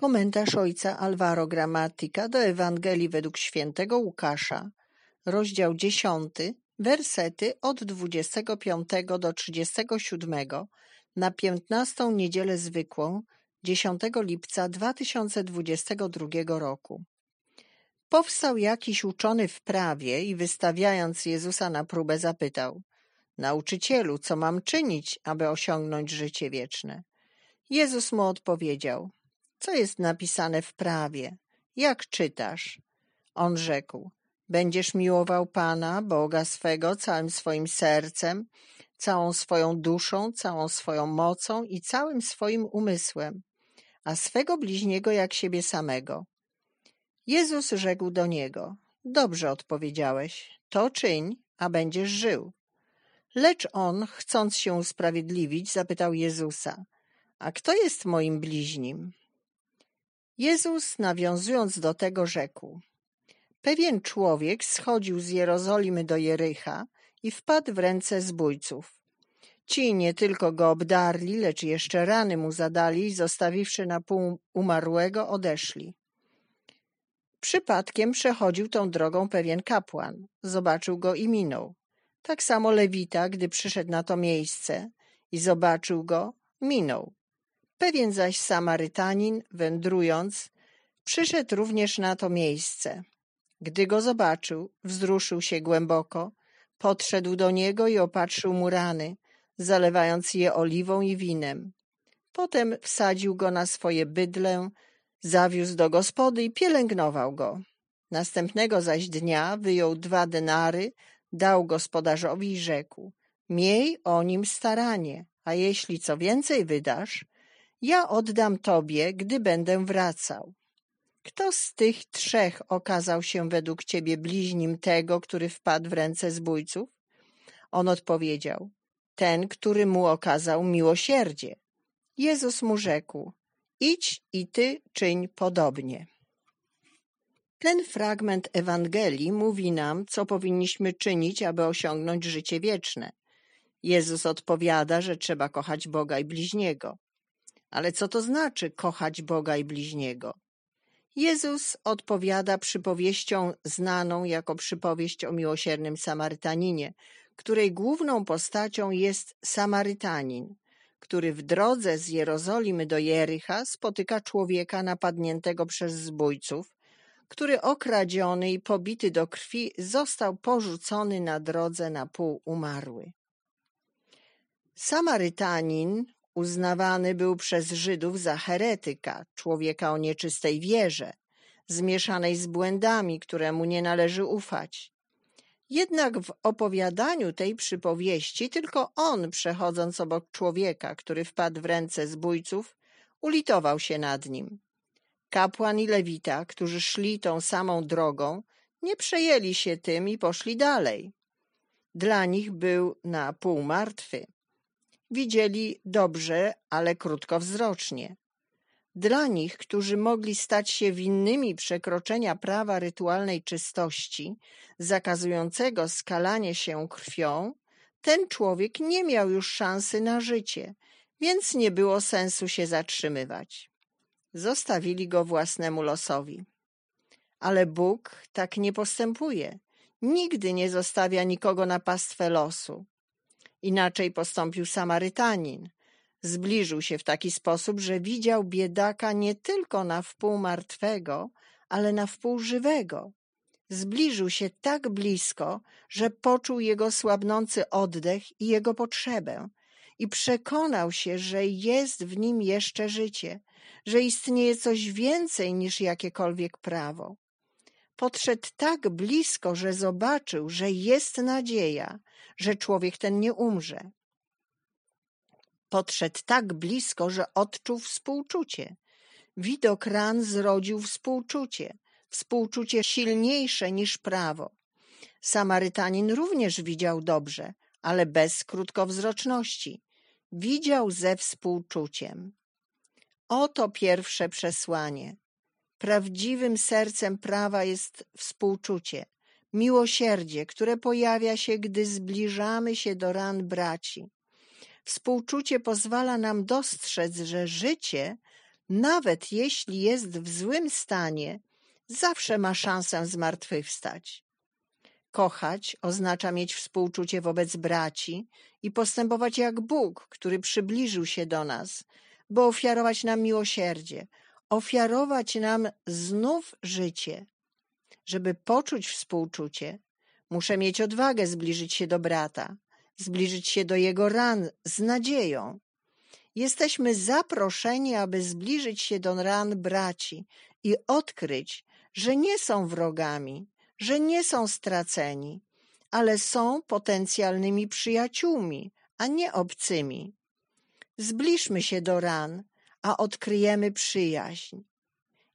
Komentarz ojca Alvaro Gramatika do Ewangelii według świętego Łukasza, rozdział 10, wersety od 25 do 37 na 15 niedzielę zwykłą 10 lipca 2022 roku. Powstał jakiś uczony w prawie i wystawiając Jezusa na próbę zapytał: Nauczycielu, co mam czynić, aby osiągnąć życie wieczne? Jezus mu odpowiedział: co jest napisane w prawie? Jak czytasz? On rzekł: Będziesz miłował Pana, Boga swego, całym swoim sercem, całą swoją duszą, całą swoją mocą i całym swoim umysłem, a swego bliźniego jak siebie samego. Jezus rzekł do niego: Dobrze odpowiedziałeś, to czyń, a będziesz żył. Lecz on, chcąc się usprawiedliwić, zapytał Jezusa: A kto jest moim bliźnim? Jezus, nawiązując do tego, rzekł: Pewien człowiek schodził z Jerozolimy do Jericha i wpadł w ręce zbójców. Ci nie tylko go obdarli, lecz jeszcze rany mu zadali i zostawiwszy na pół umarłego, odeszli. Przypadkiem przechodził tą drogą pewien kapłan. Zobaczył go i minął. Tak samo Lewita, gdy przyszedł na to miejsce i zobaczył go, minął. Pewien zaś Samarytanin, wędrując, przyszedł również na to miejsce. Gdy go zobaczył, wzruszył się głęboko, podszedł do niego i opatrzył mu rany, zalewając je oliwą i winem. Potem wsadził go na swoje bydlę, zawiózł do gospody i pielęgnował go. Następnego zaś dnia wyjął dwa denary, dał gospodarzowi i rzekł: Miej o nim staranie, a jeśli co więcej wydasz, ja oddam tobie, gdy będę wracał. Kto z tych trzech okazał się według ciebie bliźnim tego, który wpadł w ręce zbójców? On odpowiedział, ten, który mu okazał miłosierdzie. Jezus mu rzekł, idź i ty czyń podobnie. Ten fragment Ewangelii mówi nam, co powinniśmy czynić, aby osiągnąć życie wieczne. Jezus odpowiada, że trzeba kochać Boga i bliźniego. Ale co to znaczy kochać Boga i bliźniego? Jezus odpowiada przypowieścią znaną jako przypowieść o miłosiernym Samarytaninie, której główną postacią jest Samarytanin, który w drodze z Jerozolimy do Jericha spotyka człowieka napadniętego przez zbójców, który okradziony i pobity do krwi został porzucony na drodze na pół umarły. Samarytanin Uznawany był przez Żydów za heretyka, człowieka o nieczystej wierze, zmieszanej z błędami, któremu nie należy ufać. Jednak w opowiadaniu tej przypowieści tylko on, przechodząc obok człowieka, który wpadł w ręce zbójców, ulitował się nad nim. Kapłan i lewita, którzy szli tą samą drogą, nie przejęli się tym i poszli dalej. Dla nich był na pół martwy widzieli dobrze, ale krótkowzrocznie. Dla nich, którzy mogli stać się winnymi przekroczenia prawa rytualnej czystości, zakazującego skalanie się krwią, ten człowiek nie miał już szansy na życie, więc nie było sensu się zatrzymywać. Zostawili go własnemu losowi. Ale Bóg tak nie postępuje. Nigdy nie zostawia nikogo na pastwę losu. Inaczej postąpił Samarytanin. Zbliżył się w taki sposób, że widział biedaka nie tylko na wpół martwego, ale na wpół żywego. Zbliżył się tak blisko, że poczuł jego słabnący oddech i jego potrzebę i przekonał się, że jest w nim jeszcze życie, że istnieje coś więcej niż jakiekolwiek prawo. Podszedł tak blisko, że zobaczył, że jest nadzieja, że człowiek ten nie umrze. Podszedł tak blisko, że odczuł współczucie. Widok ran zrodził współczucie, współczucie silniejsze niż prawo. Samarytanin również widział dobrze, ale bez krótkowzroczności. Widział ze współczuciem. Oto pierwsze przesłanie. Prawdziwym sercem prawa jest współczucie, miłosierdzie, które pojawia się, gdy zbliżamy się do ran braci. Współczucie pozwala nam dostrzec, że życie nawet jeśli jest w złym stanie, zawsze ma szansę zmartwychwstać. Kochać oznacza mieć współczucie wobec braci i postępować jak Bóg, który przybliżył się do nas, by ofiarować nam miłosierdzie, ofiarować nam znów życie. Żeby poczuć współczucie, muszę mieć odwagę zbliżyć się do brata, zbliżyć się do jego ran z nadzieją. Jesteśmy zaproszeni, aby zbliżyć się do ran braci i odkryć, że nie są wrogami, że nie są straceni, ale są potencjalnymi przyjaciółmi, a nie obcymi. Zbliżmy się do ran, a odkryjemy przyjaźń.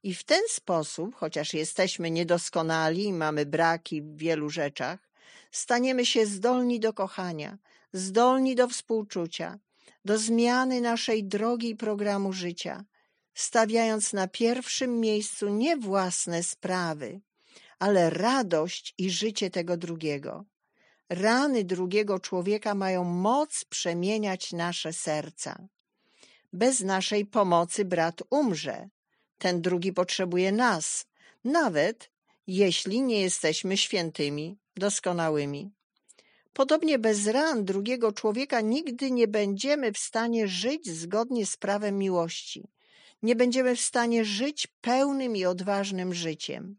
I w ten sposób, chociaż jesteśmy niedoskonali i mamy braki w wielu rzeczach, staniemy się zdolni do kochania, zdolni do współczucia, do zmiany naszej drogi i programu życia, stawiając na pierwszym miejscu nie własne sprawy, ale radość i życie tego drugiego. Rany drugiego człowieka mają moc przemieniać nasze serca. Bez naszej pomocy brat umrze. Ten drugi potrzebuje nas, nawet jeśli nie jesteśmy świętymi, doskonałymi. Podobnie bez ran drugiego człowieka nigdy nie będziemy w stanie żyć zgodnie z prawem miłości. Nie będziemy w stanie żyć pełnym i odważnym życiem.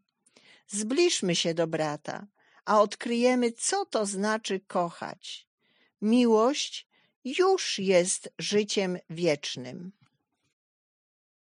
Zbliżmy się do brata, a odkryjemy, co to znaczy kochać. Miłość już jest życiem wiecznym.